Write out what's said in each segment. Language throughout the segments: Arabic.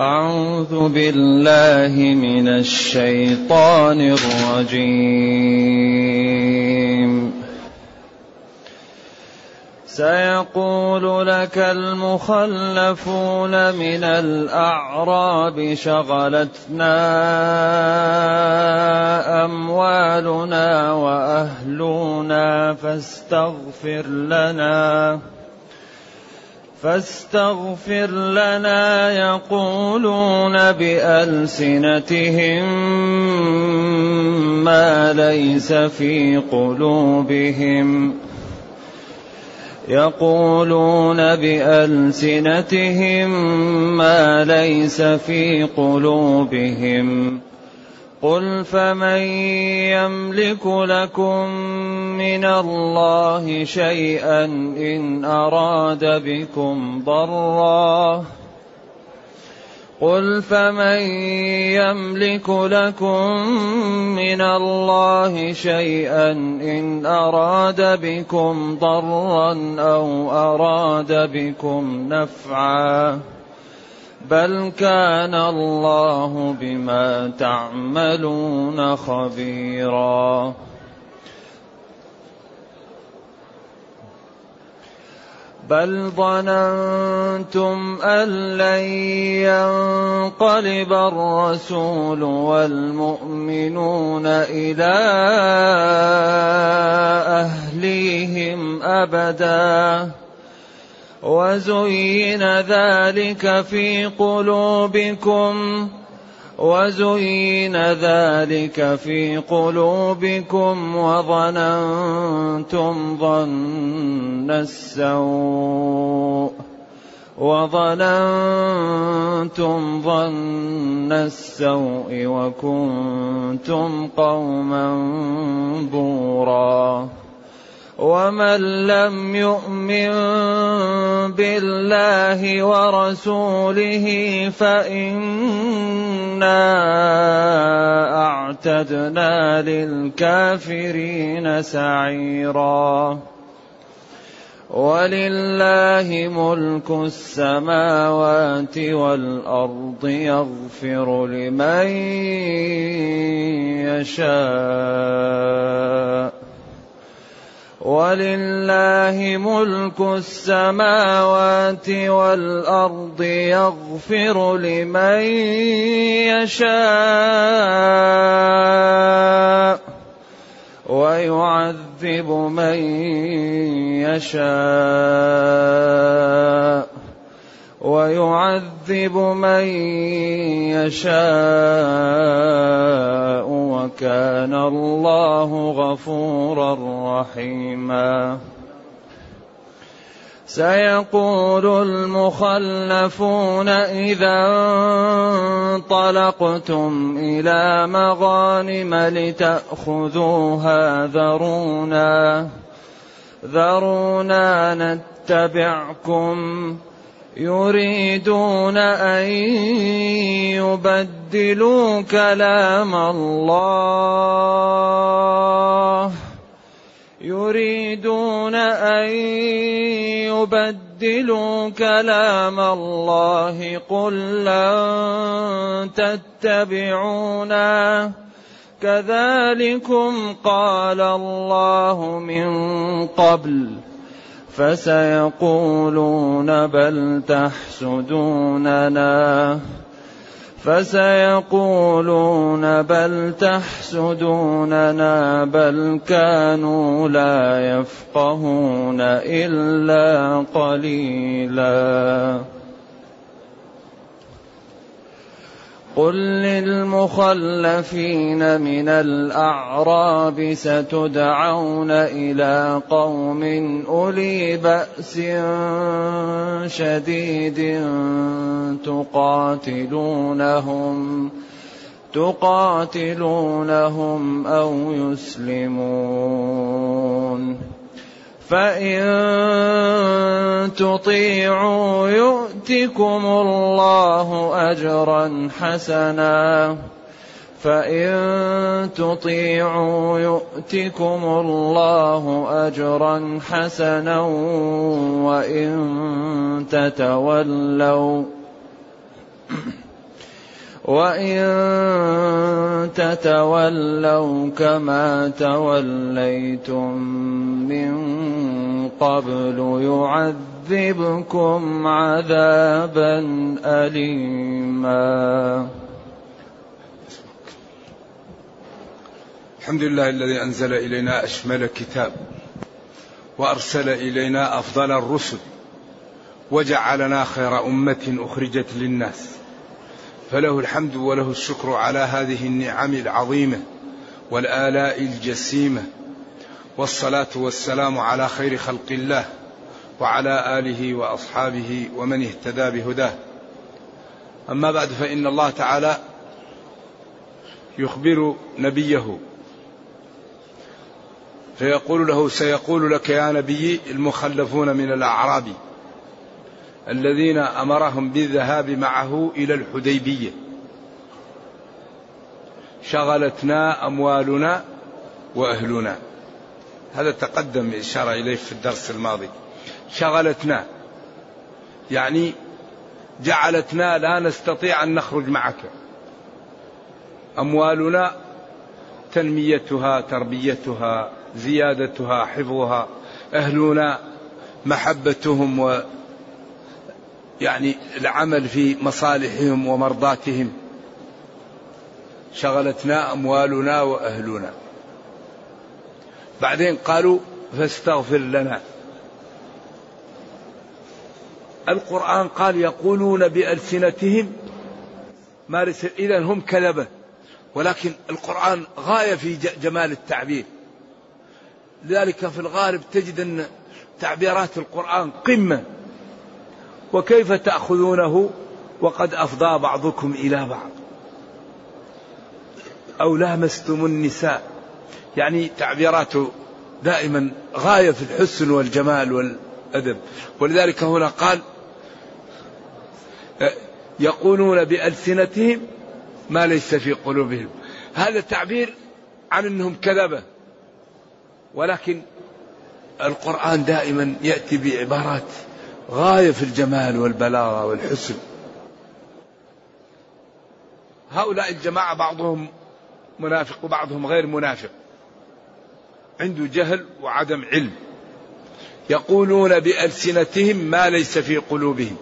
أعوذ بالله من الشيطان الرجيم. سيقول لك المخلفون من الأعراب شغلتنا أموالنا وأهلنا فاستغفر لنا. فاستغفر لنا يقولون بألسنتهم ما ليس في قلوبهم. يقولون بألسنتهم ما ليس في قلوبهم. قل فمن يملك لكم من الله شيئا ان اراد بكم ضرا قل فمن يملك لكم من الله شيئا ان اراد بكم ضرا أو اراد بكم نفعا بل كان الله بما تعملون خبيرا. بل ظننتم ان لن ينقلب الرسول والمؤمنون إلى اهليهم ابدا. وزين ذلك في قلوبكم وزين ذلك في قلوبكم وظننتم ظن السوء وظننتم ظن السوء وكنتم قوما بورا ومن لم يؤمن بالله ورسوله فإنا أعتدنا للكافرين سعيرا ولله ملك السماوات والأرض يغفر لمن يشاء ولله ملك السماوات والأرض يغفر لمن يشاء ويعذب من يشاء ويعذب من يشاء وكان الله غفورا رحيما. سيقول المخلفون إذا انطلقتم إلى مغانم لتأخذوها ذرونا ذرونا نتبعكم. يريدون أن يبدلوا كلام الله. يريدون أن يبدلوا كلام الله. قل لن تتبعونا. كذلكم قال الله من قبل. فسيقولون بل تحسدوننا. فسيقولون بل تحسدوننا بل كانوا لا يفقهون إلا قليلا. قل للمخلفين من الاعراب ستدعون إلى قوم اولي باس شديد تقاتلونهم تقاتلونهم أو يسلمون فإن تطيعوا يؤتكم الله أجرا حسنا فإن تطيعوا يؤتكم الله أجرا حسنا وإن تتولوا وإن تتولوا كما توليتم من قبل يعذبكم عذابا أليما. الحمد لله الذي أنزل إلينا أشمل كتاب وأرسل إلينا أفضل الرسل وجعلنا خير أمة أخرجت للناس. فله الحمد وله الشكر على هذه النعم العظيمة والآلاء الجسيمة. والصلاة والسلام على خير خلق الله وعلى آله وأصحابه ومن اهتدى بهداه. أما بعد فإن الله تعالى يخبر نبيه. فيقول له سيقول لك يا نبي المخلفون من الاعراب الذين أمرهم بالذهاب معه إلى الحديبية. شغلتنا أموالنا وأهلنا. هذا تقدم إشارة إليه في الدرس الماضي. شغلتنا يعني جعلتنا لا نستطيع أن نخرج معك. أموالنا تنميتها تربيتها زيادتها حفظها. أهلنا محبتهم و يعني العمل في مصالحهم ومرضاتهم. شغلتنا أموالنا وأهلنا. بعدين قالوا فاستغفر لنا. القرآن قال يقولون بألسنتهم ما إذا هم كذبة ولكن القرآن غاية في جمال التعبير. لذلك في الغالب تجد أن تعبيرات القرآن قمة. وكيف تأخذونه؟ وقد أفضى بعضكم إلى بعض. أو لامستم النساء. يعني تعبيراته دائما غاية في الحسن والجمال والأدب. ولذلك هنا قال يقولون بألسنتهم ما ليس في قلوبهم. هذا تعبير عن أنهم كذبة. ولكن القرآن دائما يأتي بعبارات غاية في الجمال والبلاغة والحسن. هؤلاء الجماعة بعضهم منافق وبعضهم غير منافق. عنده جهل وعدم علم. يقولون بألسنتهم ما ليس في قلوبهم.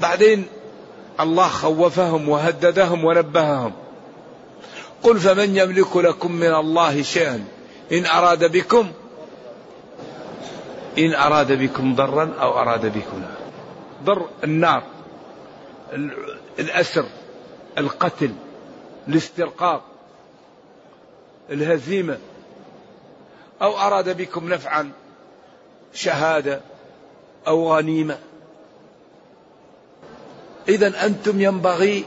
بعدين الله خوفهم وهددهم ونبههم. قل فمن يملك لكم من الله شيئا إن أراد بكم إن أراد بكم ضرا أو أراد بكم ضر النار الأسر القتل الاسترقاق الهزيمة. أو أراد بكم نفعا شهادة أو غنيمة. إذا أنتم ينبغي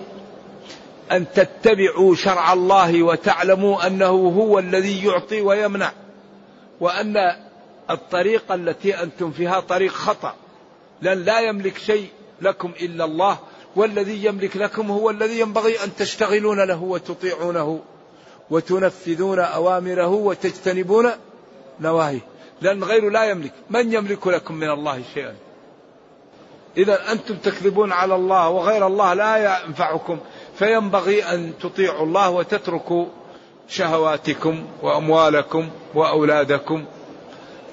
أن تتبعوا شرع الله وتعلموا أنه هو الذي يعطي ويمنع وأن الطريقة التي أنتم فيها طريق خطأ. لأن لا يملك شيء لكم إلا الله والذي يملك لكم هو الذي ينبغي أن تشتغلون له وتطيعونه وتنفذون أوامره وتجتنبون نواهيه. لأن غيره لا يملك. من يملك لكم من الله شيئا؟ إذا أنتم تكذبون على الله وغير الله لا ينفعكم. فينبغي أن تطيعوا الله وتتركوا شهواتكم وأموالكم وأولادكم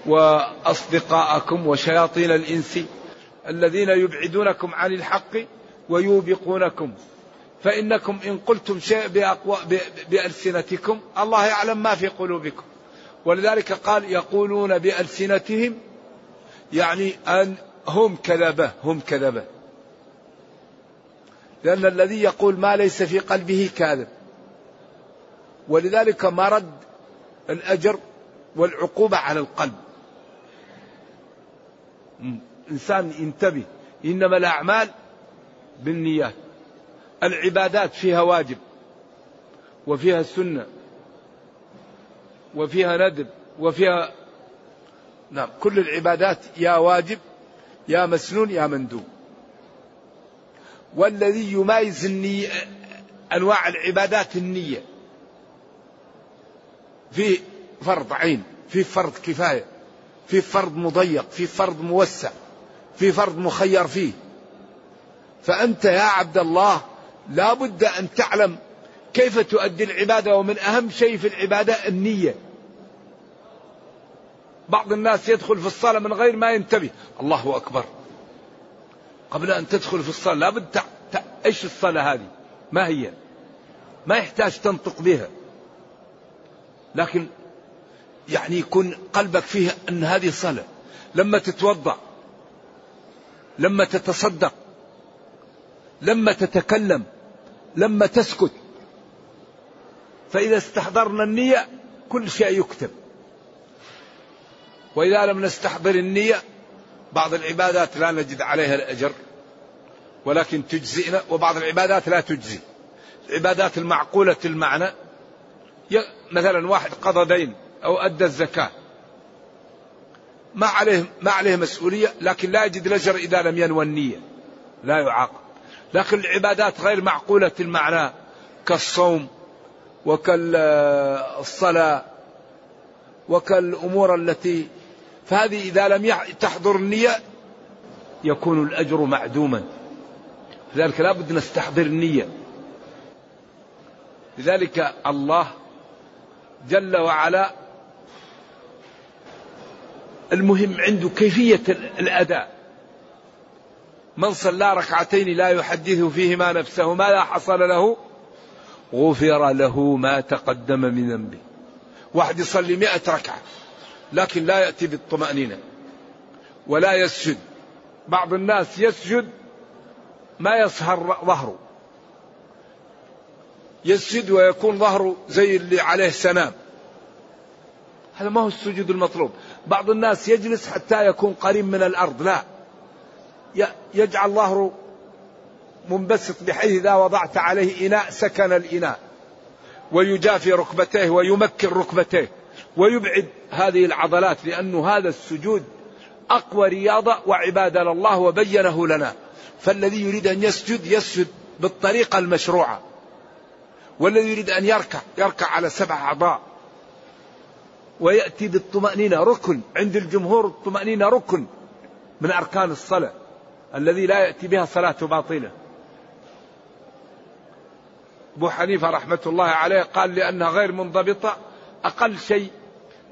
وأصدقاءكم وشياطين الإنس الذين يبعدونكم عن الحق ويوبقونكم. فإنكم إن قلتم شيء بأقوى بألسنتكم الله يعلم ما في قلوبكم. ولذلك قال يقولون بألسنتهم يعني أن هم كذبة هم كذبة. لأن الذي يقول ما ليس في قلبه كاذب. ولذلك مرد الأجر والعقوبة على القلب. إنسان ينتبه. إنما الأعمال بالنيات. العبادات فيها واجب وفيها السنة وفيها ندب وفيها نعم كل العبادات يا واجب يا مسنون يا مندوب. والذي يميز النية أنواع العبادات النية. في فرض عين في فرض كفاية. في فرض مضيق في فرض موسع في فرض مخير فيه. فأنت يا عبد الله لا بد أن تعلم كيف تؤدي العبادة ومن أهم شيء في العبادة النية. بعض الناس يدخل في الصلاة من غير ما ينتبه. الله أكبر. قبل أن تدخل في الصلاة لابد تع... تع... إيش الصلاة هذه؟ ما هي؟ ما يحتاج تنطق بها. لكن يعني يكون قلبك فيه أن هذه صلاة لما تتوضأ لما تتصدق لما تتكلم لما تسكت فإذا استحضرنا النية كل شيء يكتب. وإذا لم نستحضر النية بعض العبادات لا نجد عليها الأجر ولكن تجزئنا وبعض العبادات لا تجزي. العبادات المعقولة المعنى مثلا واحد قضى دين أو أدى الزكاة. ما عليه ما عليه مسؤولية لكن لا يجد الأجر إذا لم ينوى النية. لا يعاقب. لكن العبادات غير معقولة المعنى كالصوم وكالصلاة وكالأمور التي فهذه إذا لم تحضر النية يكون الأجر معدوما. لذلك لا بد نستحضر النية. لذلك الله جل وعلا المهم عنده كيفية الأداء. من صلى ركعتين لا يحدث فيهما نفسه ما لا حصل له غفر له ما تقدم من ذنبه. واحد يصلي مئة ركعة لكن لا يأتي بالطمأنينة ولا يسجد. بعض الناس يسجد ما يصهر ظهره. يسجد ويكون ظهره زي اللي عليه سنام هذا ما هو السجود المطلوب. بعض الناس يجلس حتى يكون قريب من الأرض لا. يجعل ظهره منبسط بحيث إذا وضعت عليه إناء سكن الإناء. ويجافي ركبتيه ويمكن ركبتيه ويبعد هذه العضلات لأنه هذا السجود أقوى رياضة وعبادة لله وبينه لنا. فالذي يريد أن يسجد يسجد بالطريقة المشروعة. والذي يريد أن يركع يركع على سبع أعضاء. ويأتي بالطمأنينة ركن عند الجمهور الطمأنينة ركن من أركان الصلاة الذي لا يأتي بها صلاة باطلة. أبو حنيفة رحمة الله عليه قال لأنها غير منضبطة أقل شيء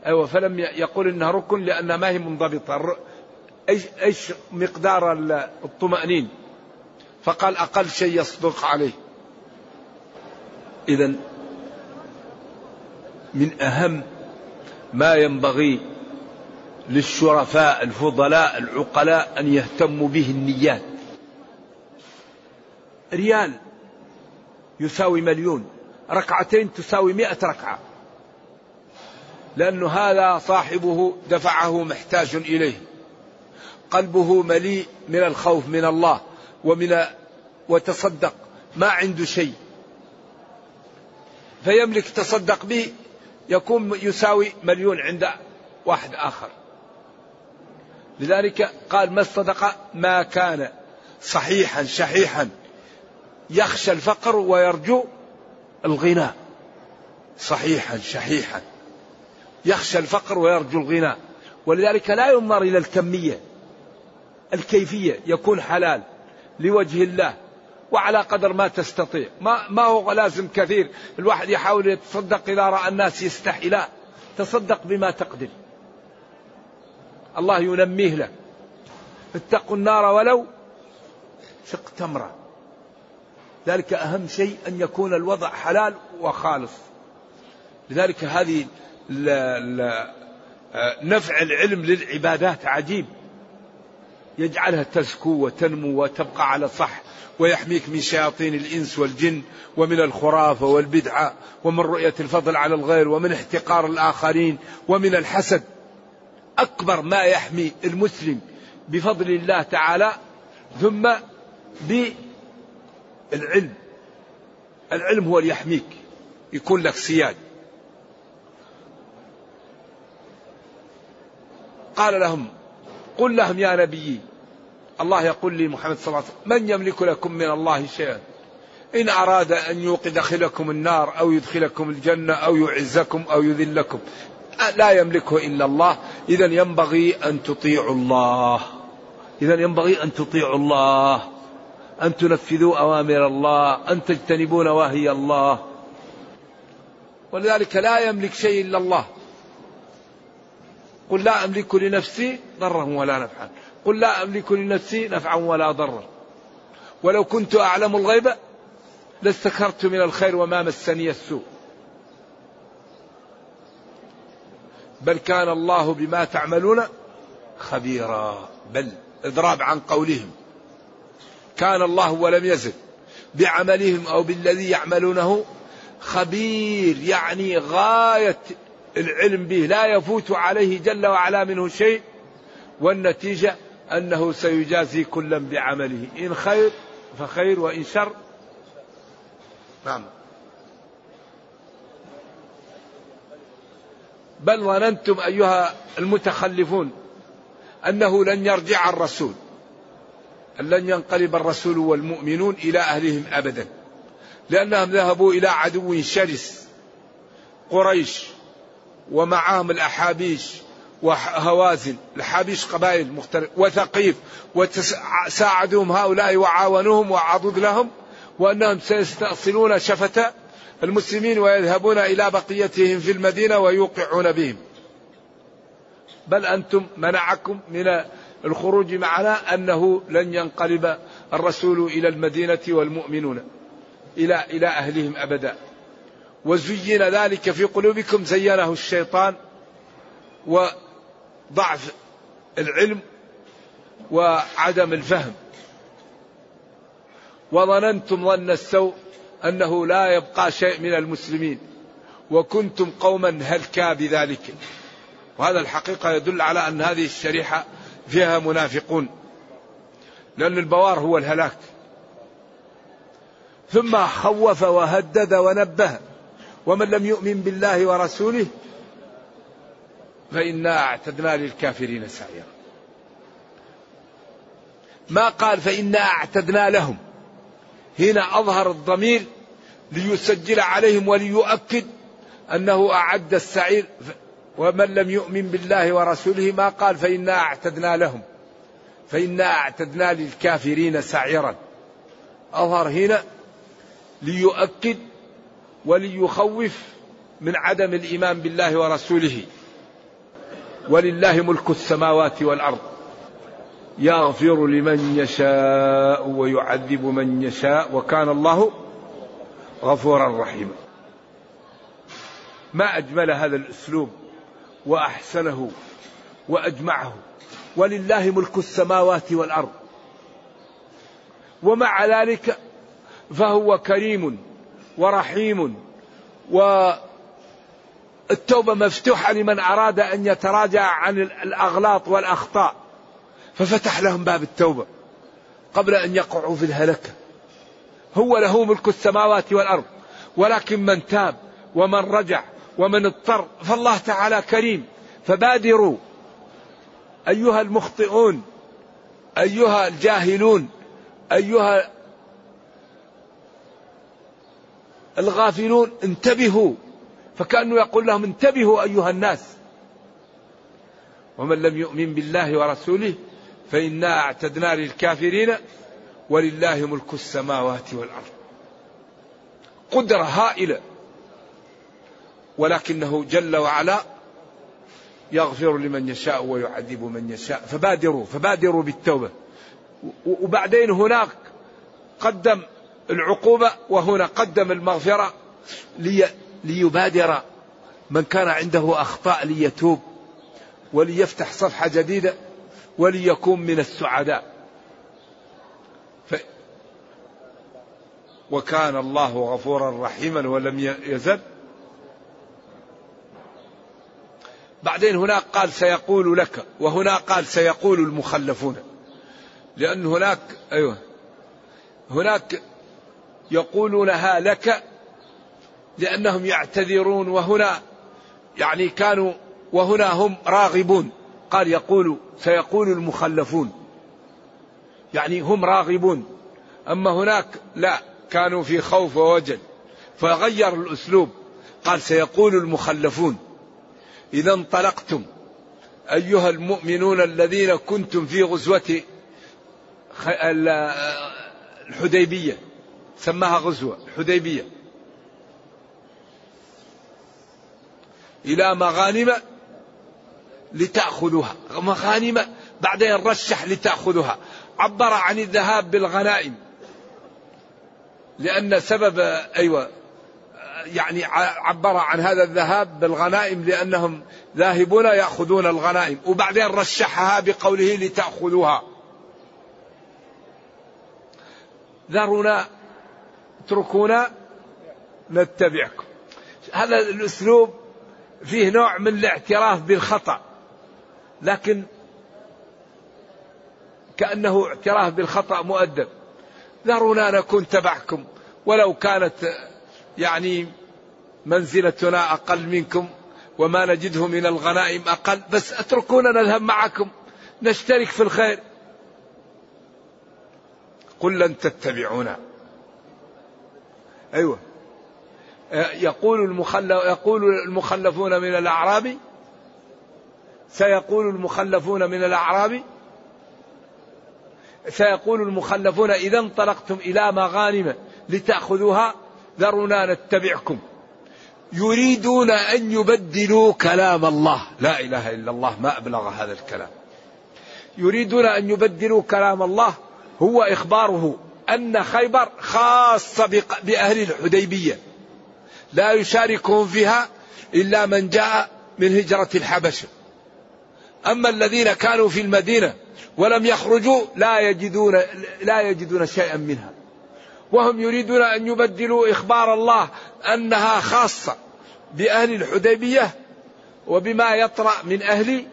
أيوة فلم يقول إنها ركن لأنها ما هي منضبطة. إيش, إيش مقدار الطمأنين؟ فقال أقل شيء يصدق عليه. إذا من أهم ما ينبغي للشرفاء الفضلاء العقلاء أن يهتموا به النيات. ريال يساوي مليون ركعتين تساوي مئة ركعة. لأن هذا صاحبه دفعه محتاج إليه. قلبه مليء من الخوف من الله ومن وتصدق ما عنده شيء. فيملك تصدق به يكون يساوي مليون عند واحد آخر. لذلك قال ما الصدقة ما كان صحيحا شحيحا يخشى الفقر ويرجو الغنى. صحيحا شحيحا يخشى الفقر ويرجو الغنى. ولذلك لا ينظر إلى الكمية الكيفية يكون حلال لوجه الله. وعلى قدر ما تستطيع. ما, ما هو لازم كثير. الواحد يحاول يتصدق إذا رأى الناس يستحي. لا تصدق بما تقدر الله ينميه لك. اتقوا النار ولو شق تمرة. ذلك أهم شيء أن يكون الوضع حلال وخالص. لذلك هذه نفع العلم للعبادات عجيب. يجعلها تزكو وتنمو وتبقى على صح ويحميك من شياطين الإنس والجن ومن الخرافة والبدعة ومن رؤية الفضل على الغير ومن احتقار الآخرين ومن الحسد. أكبر ما يحمي المسلم بفضل الله تعالى ثم بالعلم. العلم هو اللي يحميك يكون لك سياد قال لهم قل لهم يا نبيي الله يقول لي محمد صلى الله عليه وسلم من يملك لكم من الله شيئا؟ إن أراد أن يدخلكم النار أو يدخلكم الجنة أو يعزكم أو يذلكم لا يملكه إلا الله. إذا ينبغي أن تطيعوا الله. إذا ينبغي أن تطيعوا الله أن تنفذوا أوامر الله أن تجتنبوا نواهي الله. ولذلك لا يملك شيء إلا الله. قل لا أملك لنفسي ضرا ولا نفعا. قل لا أملك لنفسي نفعا ولا ضرا. ولو كنت أعلم الغيب لاستكرت من الخير وما مسني السوء. بل كان الله بما تعملون خبيرا. بل إضراب عن قولهم. كان الله ولم يزل بعملهم أو بالذي يعملونه خبير يعني غاية العلم به لا يفوت عليه جل وعلا منه شيء والنتيجة أنه سيجازي كلا بعمله. إن خير فخير وإن شر. نعم. بل ظننتم أيها المتخلفون أنه لن يرجع الرسول لن ينقلب الرسول والمؤمنون إلى أهلهم ابدا لأنهم ذهبوا إلى عدو شرس قريش. ومعهم الأحابيش وهوازن. الحابيش قبائل مختلفة وثقيف. وساعدهم هؤلاء وعاونوهم وعضد لهم وأنهم سيستأصلون شفة المسلمين ويذهبون إلى بقيتهم في المدينة ويوقعون بهم. بل أنتم منعكم من الخروج معنا أنه لن ينقلب الرسول إلى المدينة والمؤمنون إلى إلى أهلهم أبدا. وزين ذلك في قلوبكم زينه الشيطان وضعف العلم وعدم الفهم. وظننتم ظن السوء أنه لا يبقى شيء من المسلمين وكنتم قوما هلكا بذلك. وهذا الحقيقة يدل على أن هذه الشريحة فيها منافقون لأن البوار هو الهلاك. ثم خوف وهدد ونبه. ومن لم يؤمن بالله ورسوله فإنا أعتدنا للكافرين سعيرا. ما قال فإنا أعتدنا لهم. هنا أظهر الضمير ليسجل عليهم وليؤكد أنه أعد السعير. ومن لم يؤمن بالله ورسوله ما قال فإنا أعتدنا لهم. فإنا أعتدنا للكافرين سعيرا. أظهر هنا ليؤكد وليخوف من عدم الإيمان بالله ورسوله. ولله ملك السماوات والأرض. يغفر لمن يشاء ويعذب من يشاء وكان الله غفورا رحيما. ما أجمل هذا الأسلوب وأحسنه وأجمعه. ولله ملك السماوات والأرض. ومع ذلك فهو كريم ورحيم والتوبة مفتوحة لمن أراد أن يتراجع عن الأغلاط والأخطاء. ففتح لهم باب التوبة قبل أن يقعوا في الهلكة. هو له ملك السماوات والأرض ولكن من تاب ومن رجع ومن اضطر فالله تعالى كريم. فبادروا. أيها المخطئون أيها الجاهلون أيها الغافلون انتبهوا. فكأنه يقول لهم انتبهوا أيها الناس. ومن لم يؤمن بالله ورسوله فإنا أعتدنا للكافرين ولله ملك السماوات والأرض. قدرة هائلة. ولكنه جل وعلا يغفر لمن يشاء ويعذب من يشاء. فبادروا فبادروا بالتوبة. وبعدين هناك قدم العقوبة وهنا قدم المغفرة لي ليبادر من كان عنده أخطاء ليتوب وليفتح صفحة جديدة وليكون من السعداء. ف وكان الله غفورا رحيما ولم يزل. بعدين هناك قال سيقول لك وهنا قال سيقول المخلفون. لأن هناك أيوه. هناك يقولونها لك لأنهم يعتذرون وهنا يعني كانوا وهنا هم راغبون. قال يقول سيقول المخلفون. يعني هم راغبون. أما هناك لا كانوا في خوف ووجل. فغير الأسلوب. قال سيقول المخلفون إذا انطلقتم أيها المؤمنون الذين كنتم في غزوة الحديبية. سماها غزوة الحديبية إلى مغانم لتأخذوها مغانم بعدين رشح لتأخذوها عبر عن الذهاب بالغنائم. لأن سبب أيوة يعني عبر عن هذا الذهاب بالغنائم لأنهم ذاهبون يأخذون الغنائم. وبعدين رشحها بقوله لتأخذوها. ذرونا اتركونا نتبعكم. هذا الأسلوب فيه نوع من الاعتراف بالخطأ لكن كأنه اعتراف بالخطأ مؤدب. ذرونا نكون تبعكم ولو كانت يعني منزلتنا أقل منكم وما نجده من الغنائم أقل بس اتركونا نذهب معكم نشترك في الخير. قل لن تتبعونا. أيوة. يقول المخلف يقول المخلفون من الأعراب؟ سيقول المخلفون من الأعراب؟ سيقول المخلفون إذا انطلقتم إلى مغانم لتأخذوها؟ ذرونا نتبعكم. يريدون أن يبدلوا كلام الله. لا إله إلا الله ما أبلغ هذا الكلام. يريدون أن يبدلوا كلام الله هو إخباره. أن خيبر خاصة بأهل الحديبية. لا يشاركهم فيها إلا من جاء من هجرة الحبشة. أما الذين كانوا في المدينة ولم يخرجوا لا يجدون لا يجدون شيئا منها. وهم يريدون أن يبدلوا إخبار الله أنها خاصة بأهل الحديبية وبما يطرأ من أهل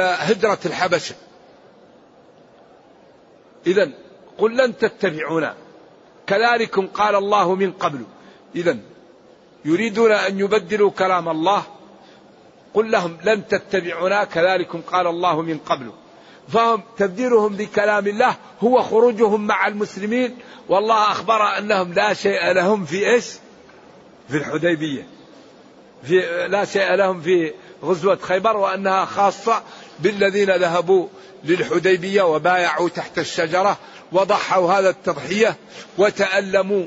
هجرة الحبشة. إذا قل لن تتبعونا. كذلكم قال الله من قبل. إذا يريدون أن يبدلوا كلام الله. قل لهم لن تتبعونا. كذلكم قال الله من قبل. فهم تبديلهم لكلام الله هو خروجهم مع المسلمين. والله أخبر أنهم لا شيء لهم في إيش؟ في الحديبية. في لا شيء لهم في غزوة خيبر وأنها خاصة بالذين ذهبوا للحديبية وبايعوا تحت الشجرة وضحوا هذا التضحية وتألموا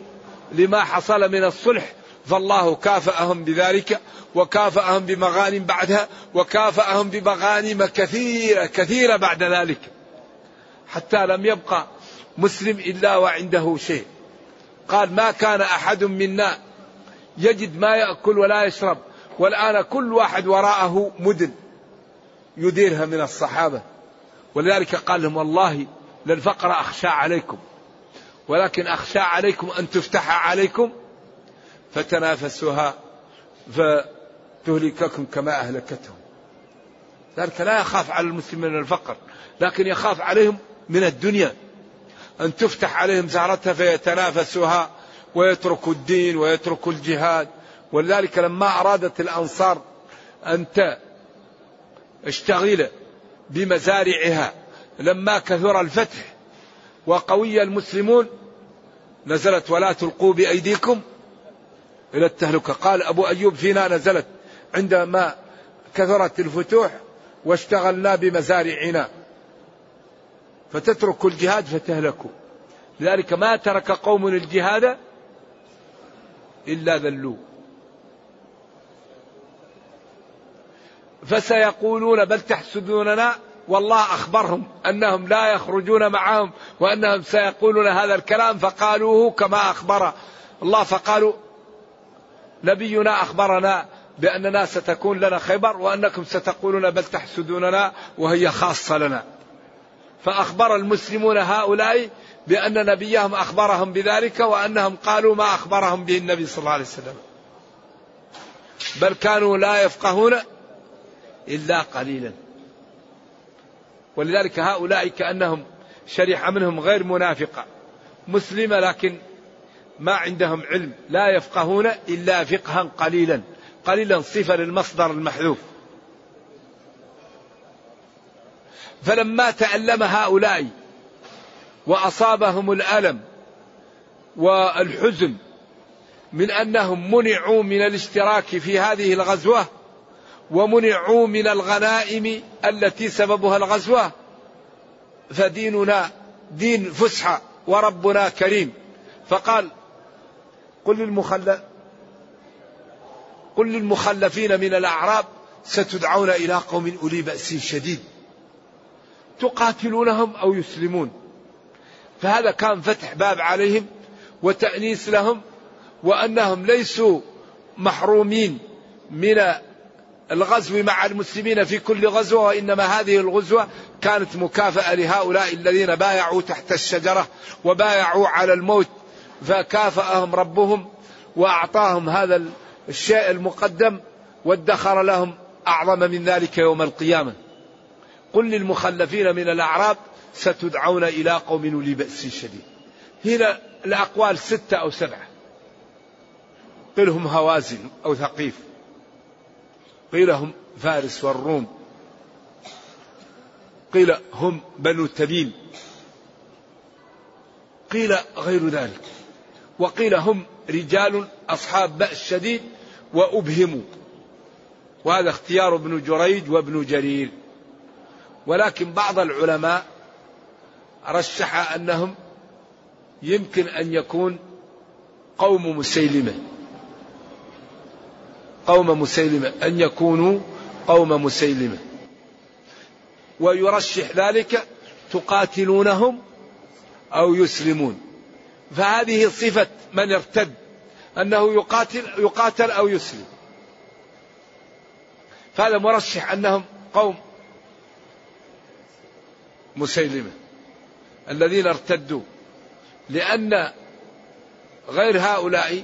لما حصل من الصلح. فالله كافأهم بذلك وكافأهم بمغانم بعدها وكافأهم بمغانم كثيرة كثيرة بعد ذلك. حتى لم يبقى مسلم إلا وعنده شيء. قال ما كان أحد منا يجد ما يأكل ولا يشرب. والآن كل واحد وراءه مدن. يديرها من الصحابة. ولذلك قال لهم والله للفقر أخشى عليكم. ولكن أخشى عليكم أن تفتح عليكم فتنافسوها فتهلككم كما أهلكتهم. ذلك لا يخاف على المسلمين من الفقر لكن يخاف عليهم من الدنيا. أن تفتح عليهم زهرتها فيتنافسوها ويتركوا الدين ويتركوا الجهاد. ولذلك لما أرادت الأنصار أن تشتغل بمزارعها. لما كثر الفتح وقوي المسلمون نزلت ولا تلقوا بأيديكم إلى التهلكة. قال أبو أيوب فينا نزلت عندما كثرت الفتوح واشتغلنا بمزارعنا. فتترك الجهاد فتهلكوا. لذلك ما ترك قوم الجهاد إلا ذلوا. فسيقولون بل تحسدوننا. والله أخبرهم أنهم لا يخرجون معهم وأنهم سيقولون هذا الكلام فقالوه كما أخبر الله. فقالوا نبينا أخبرنا بأننا ستكون لنا خيبر وأنكم ستقولون بل تحسدوننا وهي خاصة لنا. فأخبر المسلمون هؤلاء بأن نبيهم أخبرهم بذلك وأنهم قالوا ما أخبرهم به النبي صلى الله عليه وسلم. بل كانوا لا يفقهون إلا قليلا. ولذلك هؤلاء كأنهم شريحة منهم غير منافقة مسلمة لكن ما عندهم علم لا يفقهون إلا فقها قليلا قليلا صفة للمصدر المحذوف. فلما تألم هؤلاء وأصابهم الألم والحزن من أنهم منعوا من الاشتراك في هذه الغزوة ومنعوا من الغنائم التي سببها الغزوة. فديننا دين فسحة وربنا كريم. فقال قل للمخلف قل للمخلفين من الأعراب ستدعون إلى قوم أولي بأس شديد. تقاتلونهم أو يسلمون. فهذا كان فتح باب عليهم وتأنيس لهم وأنهم ليسوا محرومين من الغزو مع المسلمين في كل غزوة وإنما هذه الغزوة كانت مكافأة لهؤلاء الذين بايعوا تحت الشجرة وبايعوا على الموت فكافأهم ربهم وأعطاهم هذا الشيء المقدم وادخر لهم أعظم من ذلك يوم القيامة. قل للمخلفين من الأعراب ستدعون إلى قوم أولي بأس شديد. هنا الأقوال ستة أو سبعة. قيل هم هوازن أو ثقيف. قيل هم فارس والروم. قيل هم بنو تميم قيل غير ذلك. وقيل هم رجال أصحاب بأس شديد وأبهموا. وهذا اختيار ابن جريج وابن جرير. ولكن بعض العلماء رشح أنهم يمكن أن يكون قوم مسيلمة. قوم مسيلمة أن يكونوا قوم مسيلمة. ويرشح ذلك تقاتلونهم أو يسلمون. فهذه صفة من ارتد أنه يقاتل يقاتل أو يسلم. فهذا مرشح أنهم قوم مسيلمة الذين ارتدوا. لأن غير هؤلاء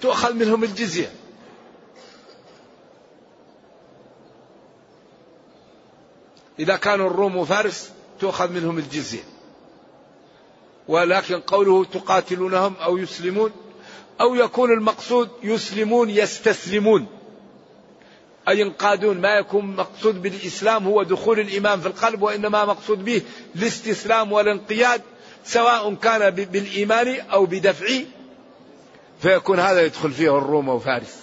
تؤخذ منهم الجزية. إذا كانوا الروم وفارس تؤخذ منهم الجزية. ولكن قوله تقاتلونهم أو يسلمون أو يكون المقصود يسلمون يستسلمون. أي ينقادون ما يكون مقصود بالإسلام هو دخول الإيمان في القلب وإنما مقصود به الاستسلام والانقياد سواء كان بالإيمان أو بدفع. فيكون هذا يدخل فيه الروم وفارس.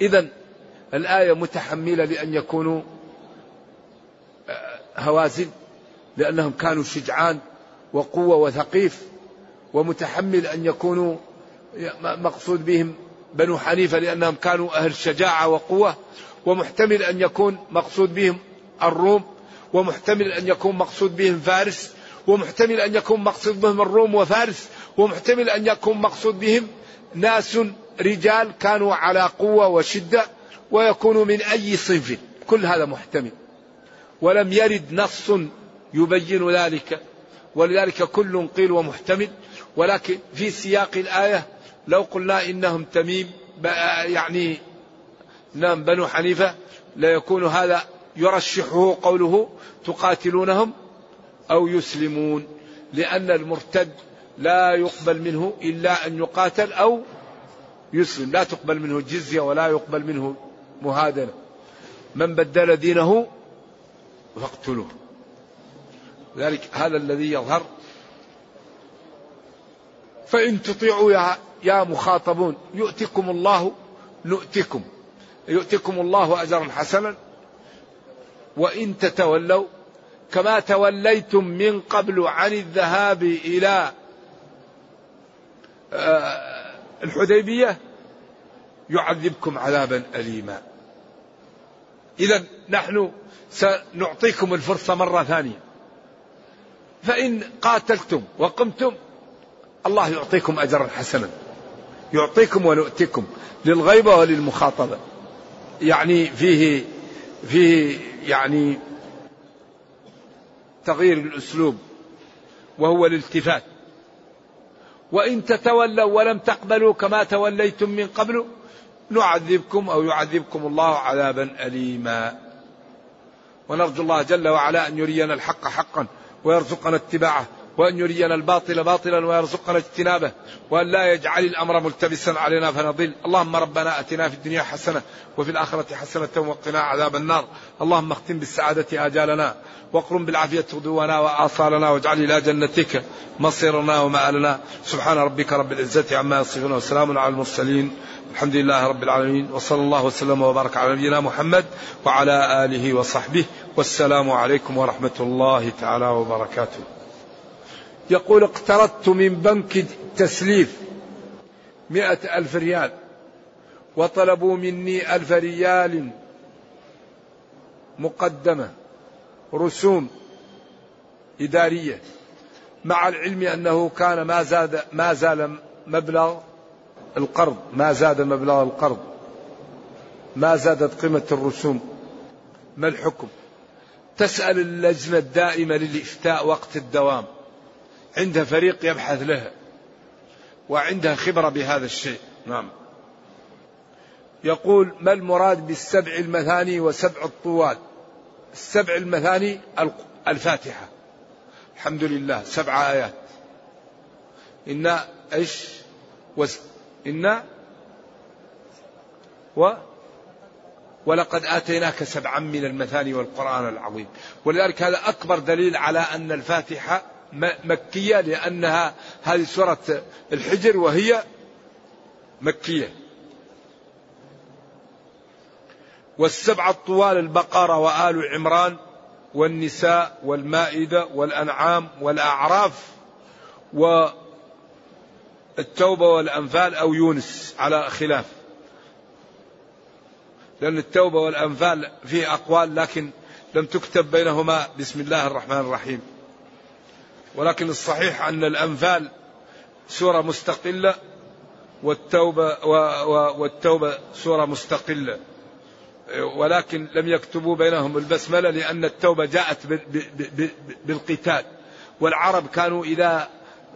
إذا الآية متحملة لأن يكونوا هوازن لأنهم كانوا شجعان وقوة وثقيف ومتحمل أن يكونوا مقصود بهم بنو حنيفة لأنهم كانوا أهل شجاعة وقوة ومحتمل أن يكون مقصود بهم الروم ومحتمل أن يكون مقصود بهم فارس ومحتمل أن يكون مقصود بهم الروم وفارس ومحتمل أن يكون مقصود بهم ناس رجال كانوا على قوة وشدة ويكونوا من أي صنف. كل هذا محتمل. ولم يرد نص يبين ذلك. ولذلك كل قيل ومحتمل. ولكن في سياق الآية لو قلنا إنهم تميم يعني نعم بنو حنيفة ليكون هذا يرشحه قوله تقاتلونهم أو يسلمون لأن المرتد لا يقبل منه إلا أن يقاتل أو يسلم. لا تقبل منه جزية ولا يقبل منه مهادنة. من بدل دينه فاقتلوه. ذلك هذا الذي يظهر. فإن تطيعوا يا, يا مخاطبون يؤتكم الله نؤتكم. يؤتكم الله أجرا حسنا. وإن تتولوا كما توليتم من قبل عن الذهاب إلى آه، الحديبية يعذبكم عذابا أليما. إذا نحن سنعطيكم الفرصة مرة ثانية. فإن قاتلتم وقمتم الله يعطيكم أجرا حسنا. يعطيكم ونؤتكم للغيبة وللمخاطبة. يعني فيه فيه يعني تغيير الأسلوب وهو الالتفات. وإن تتولوا ولم تقبلوا كما توليتم من قبل نعذبكم أو يعذبكم الله عذابا أليما. ونرجو الله جل وعلا أن يرينا الحق حقا ويرزقنا اتباعه. وأن يرينا الباطل باطلا ويرزقنا اجتنابه وأن لا يجعل الأمر ملتبسا علينا فنضل. اللهم ربنا أتنا في الدنيا حسنة وفي الآخرة حسنة وقنا عذاب النار. اللهم اختم بالسعادة آجالنا واقرم بالعافية غدونا وآصالنا واجعل إلى جنتك مصيرنا ومآلنا. سبحان ربك رب العزة عما يصفون وسلام على المرسلين. الحمد لله رب العالمين. وصلى الله وسلم وبارك على نبينا محمد وعلى آله وصحبه. والسلام عليكم ورحمة الله تعالى وبركاته. يقول اقترضت من بنك تسليف مئة ألف ريال وطلبوا مني ألف ريال مقدمة رسوم إدارية مع العلم أنه كان ما زاد ما زال مبلغ القرض ما زاد مبلغ القرض ما زادت قيمة الرسوم. ما الحكم؟ تسأل اللجنة الدائمة للإفتاء وقت الدوام. عندها فريق يبحث لها وعندها خبرة بهذا الشيء. نعم. يقول ما المراد بالسبع المثاني وسبع الطوال؟ السبع المثاني الفاتحة. الحمد لله سبع آيات. إنا إيش؟ وس و ولقد آتيناك سبعا من المثاني والقرآن العظيم. ولذلك هذا أكبر دليل على أن الفاتحة مكية لأنها هذه سورة الحجر وهي مكية. والسبعة الطوال البقرة وآل عمران والنساء والمائدة والأنعام والأعراف والتوبة والأنفال أو يونس على خلاف. لأن التوبة والأنفال فيه أقوال لكن لم تكتب بينهما. بسم الله الرحمن الرحيم. ولكن الصحيح أن الأنفال سورة مستقلة والتوبة والتوبة سورة مستقلة. ولكن لم يكتبوا بينهم البسملة لأن التوبة جاءت بالقتال. والعرب كانوا إذا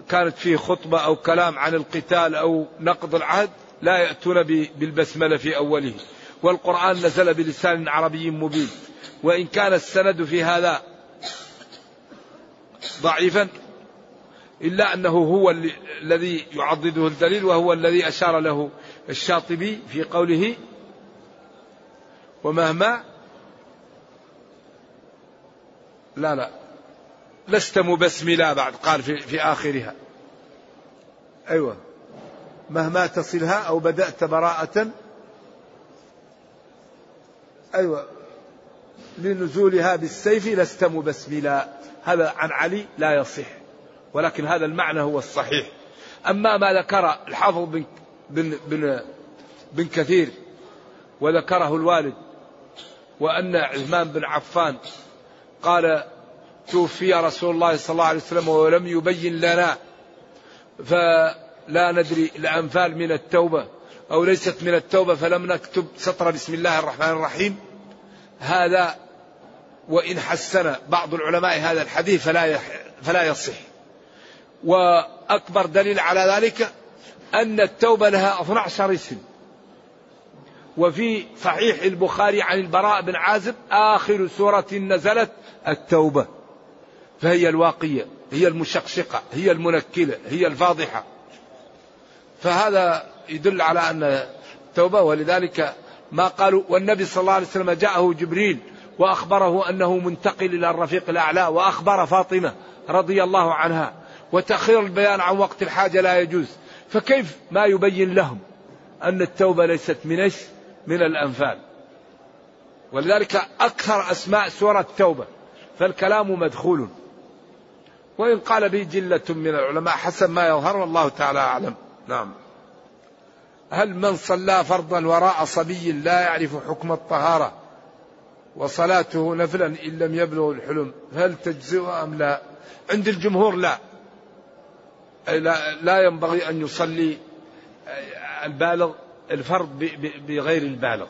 كانت فيه خطبة أو كلام عن القتال أو نقض العهد لا يأتون بالبسملة في أوله. والقرآن نزل بلسان عربي مبين. وإن كان السند في هذا ضعيفا إلا أنه هو الذي يعضده الدليل وهو الذي أشار له الشاطبي في قوله ومهما لا لا لست مبسملا بعد قال في, في آخرها. أيوة. مهما تصلها أو بدأت براءة. أيوة. لنزولها بالسيف لست مبسملا. هذا عن علي لا يصح ولكن هذا المعنى هو الصحيح. أما ما ذكر الحافظ بن, بن, بن, بن كثير وذكره الوالد وأن عثمان بن عفان قال توفي رسول الله صلى الله عليه وسلم ولم يبين لنا فلا ندري الأنفال من التوبة أو ليست من التوبة فلم نكتب سطر بسم الله الرحمن الرحيم. هذا وإن حسن بعض العلماء هذا الحديث فلا فلا يصح. وأكبر دليل على ذلك أن التوبة لها 12 اسم وفي صحيح البخاري عن البراء بن عازب آخر سورة نزلت التوبة. فهي الواقية هي المشقشقة هي المنكلة هي الفاضحة. فهذا يدل على أن التوبة ولذلك ما قالوا والنبي صلى الله عليه وسلم جاءه جبريل وأخبره أنه منتقل إلى الرفيق الأعلى وأخبر فاطمة رضي الله عنها وتأخير البيان عن وقت الحاجة لا يجوز. فكيف ما يبين لهم أن التوبة ليست من إيش؟ من الأنفال. ولذلك أكثر أسماء سورة التوبة فالكلام مدخول. وإن قال به جلة من العلماء حسب ما يظهر والله تعالى أعلم. نعم. هل من صلى فرضا وراء صبي لا يعرف حكم الطهارة وصلاته نفلا إن لم يبلغ الحلم؟ هل تجزئ أم لا؟ عند الجمهور لا. لا, ينبغي أن يصلي البالغ الفرض بغير البالغ.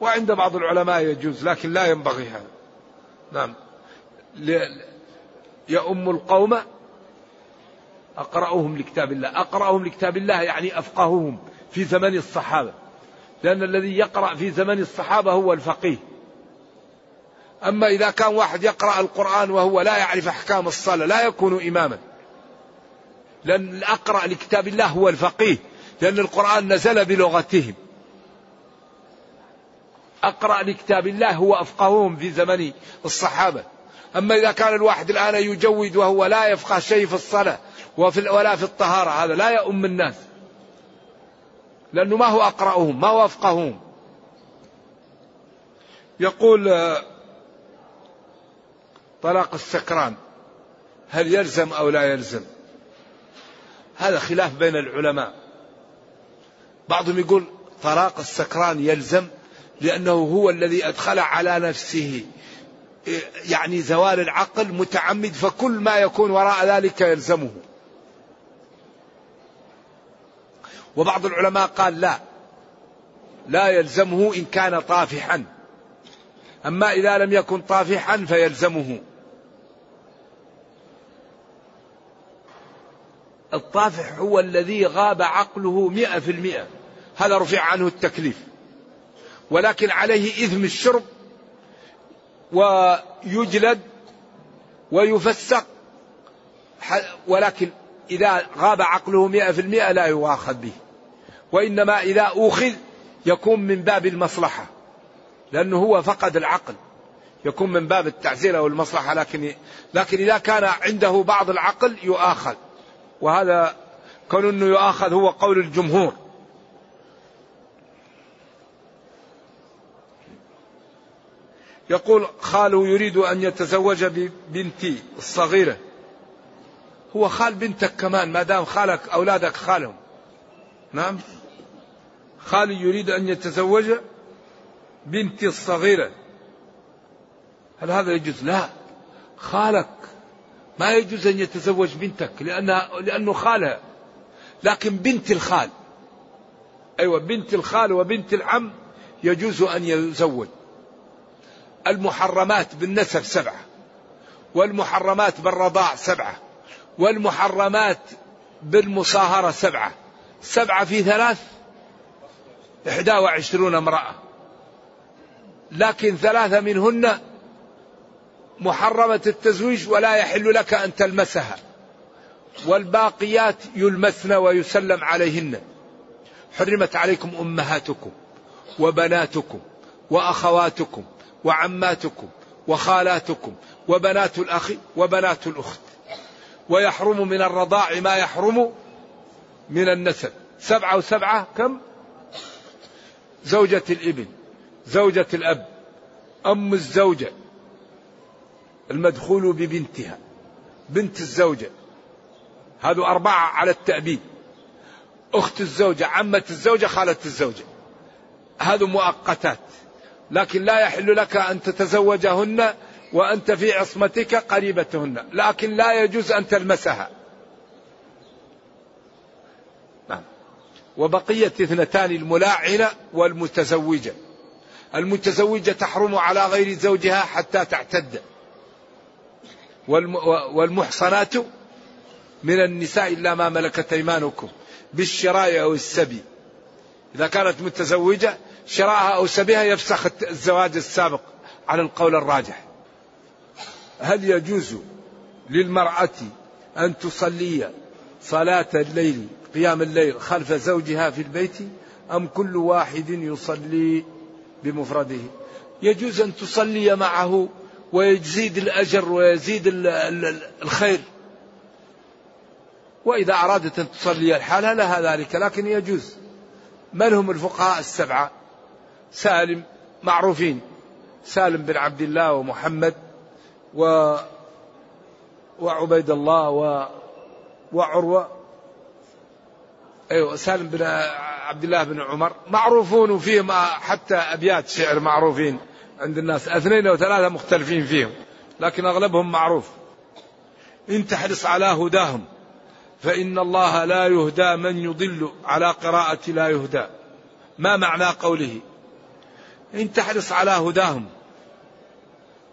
وعند بعض العلماء يجوز لكن لا ينبغي هذا. نعم. يؤم القوم أقرأهم لكتاب الله. أقرأهم لكتاب الله يعني أفقههم في زمن الصحابة. لأن الذي يقرأ في زمن الصحابة هو الفقيه. أما إذا كان واحد يقرأ القرآن وهو لا يعرف أحكام الصلاة لا يكون إماما. لأن الأقرأ لكتاب الله هو الفقيه. لأن القرآن نزل بلغتهم. أقرأ لكتاب الله هو أفقههم في زمن الصحابة. أما إذا كان الواحد الآن يجود وهو لا يفقه شيء في الصلاة وفي ولا في الطهارة هذا لا يؤم الناس. لأنه ما هو أقرأهم ما هو أفقههم. يقول طلاق السكران هل يلزم أو لا يلزم؟ هذا خلاف بين العلماء. بعضهم يقول طلاق السكران يلزم لأنه هو الذي أدخل على نفسه. يعني زوال العقل متعمد فكل ما يكون وراء ذلك يلزمه. وبعض العلماء قال لا. لا يلزمه إن كان طافحا. أما إذا لم يكن طافحا فيلزمه. الطافح هو الذي غاب عقله مئة في المئة. هذا رفع عنه التكليف. ولكن عليه إثم الشرب ويجلد ويفسق. ولكن إذا غاب عقله مئة في المئة لا يؤاخذ به. وإنما إذا أوخذ يكون من باب المصلحة لأنه هو فقد العقل. يكون من باب التعزير أو المصلحة لكن لكن إذا كان عنده بعض العقل يؤاخذ. وهذا كون أنه يؤاخذ هو قول الجمهور. يقول خاله يريد أن يتزوج ببنتي الصغيرة. هو خال بنتك كمان ما دام خالك أولادك خالهم. نعم؟ خالي يريد أن يتزوج بنتي الصغيرة. هل هذا يجوز؟ لا. خالك ما يجوز أن يتزوج بنتك لأنها لأنه خالها لكن بنت الخال أيوة بنت الخال وبنت العم يجوز أن يزوج المحرمات بالنسب سبعة والمحرمات بالرضاع سبعة والمحرمات بالمصاهرة سبعة. سبعة في ثلاث؟ إحدى وعشرون امرأة. لكن ثلاثة منهن محرمة التزويج ولا يحل لك أن تلمسها. والباقيات يلمسن ويسلم عليهن. حرمت عليكم أمهاتكم وبناتكم وأخواتكم وعماتكم وخالاتكم وبنات الأخ وبنات الأخت. ويحرم من الرضاع ما يحرم من النسب. سبعة وسبعة كم؟ زوجة الإبن زوجة الأب أم الزوجة المدخول ببنتها بنت الزوجة. هذو أربعة على التأبيد. أخت الزوجة عمة الزوجة خالة الزوجة. هذو مؤقتات. لكن لا يحل لك أن تتزوجهن وأنت في عصمتك قريبتهن. لكن لا يجوز أن تلمسها. وبقية اثنتان الملاعنة والمتزوجة. المتزوجة تحرم على غير زوجها حتى تعتد. والمحصنات من النساء إلا ما ملكت أيمانكم بالشراء أو السبي. إذا كانت متزوجة شراءها أو سبيها يفسخ الزواج السابق على القول الراجح. هل يجوز للمرأة أن تصلي صلاة الليل قيام الليل خلف زوجها في البيت أم كل واحد يصلي بمفرده؟ يجوز أن تصلي معه ويزيد الأجر ويزيد الخير. وإذا أرادت أن تصلي الحالة لها ذلك لكن يجوز. من هم الفقهاء السبعة؟ سالم معروفين. سالم بن عبد الله ومحمد و وعبيد الله و وعروة أيوة سالم بن عبد الله بن عمر. معروفون وفيهم حتى أبيات شعر معروفين عند الناس. اثنين أو ثلاثة مختلفين فيهم لكن أغلبهم معروف. إن تحرص على هداهم فإن الله لا يهدى من يضل. على قراءة لا يهدى. ما معنى قوله؟ إن تحرص على هداهم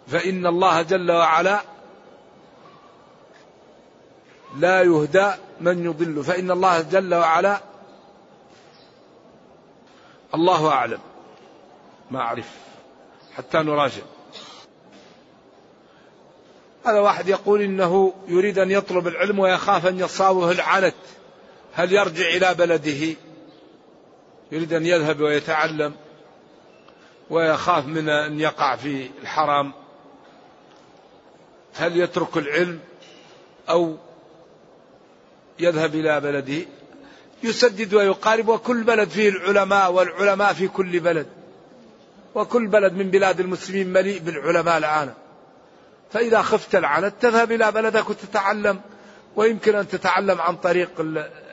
فإن الله جل وعلا لا يهدى من يضل. فإن الله جل وعلا الله أعلم. ما أعرف. حتى نراجع. هذا واحد يقول إنه يريد أن يطلب العلم ويخاف أن يصابه العنت. هل يرجع إلى بلده؟ يريد أن يذهب ويتعلم ويخاف من أن يقع في الحرام. هل يترك العلم أو يذهب إلى بلده يسدد ويقارب وكل بلد فيه العلماء والعلماء في كل بلد وكل بلد من بلاد المسلمين مليء بالعلماء الآن. فإذا خفت العنت تذهب إلى بلدك وتتعلم ويمكن أن تتعلم عن طريق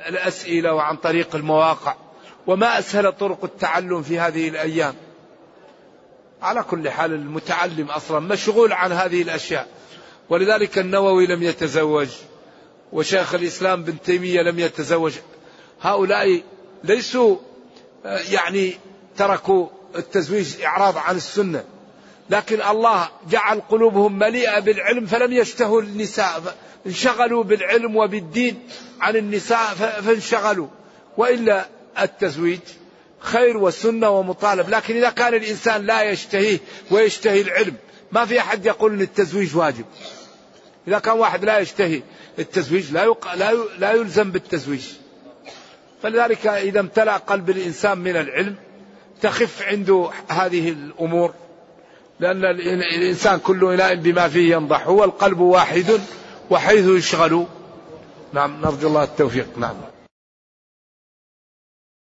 الأسئلة وعن طريق المواقع. وما أسهل طرق التعلم في هذه الأيام. على كل حال المتعلم أصلا مشغول عن هذه الأشياء. ولذلك النووي لم يتزوج. وشيخ الإسلام بن تيمية لم يتزوج. هؤلاء ليسوا آه، يعني تركوا التزويج إعراض عن السنة. لكن الله جعل قلوبهم مليئة بالعلم فلم يشتهوا النساء انشغلوا بالعلم وبالدين عن النساء فانشغلوا. وإلا التزويج خير وسنة ومطالب. لكن إذا كان الإنسان لا يشتهيه ويشتهي العلم ما في أحد يقول أن التزويج واجب. إذا كان واحد لا يشتهي التزويج لا, يق... لا, ي... لا يلزم بالتزويج. فلذلك إذا امتلأ قلب الإنسان من العلم تخف عنده هذه الأمور. لأن الإنسان كل إناء بما فيه ينضح. هو القلب واحد وحيث يشغل. نعم نرجو الله التوفيق. نعم.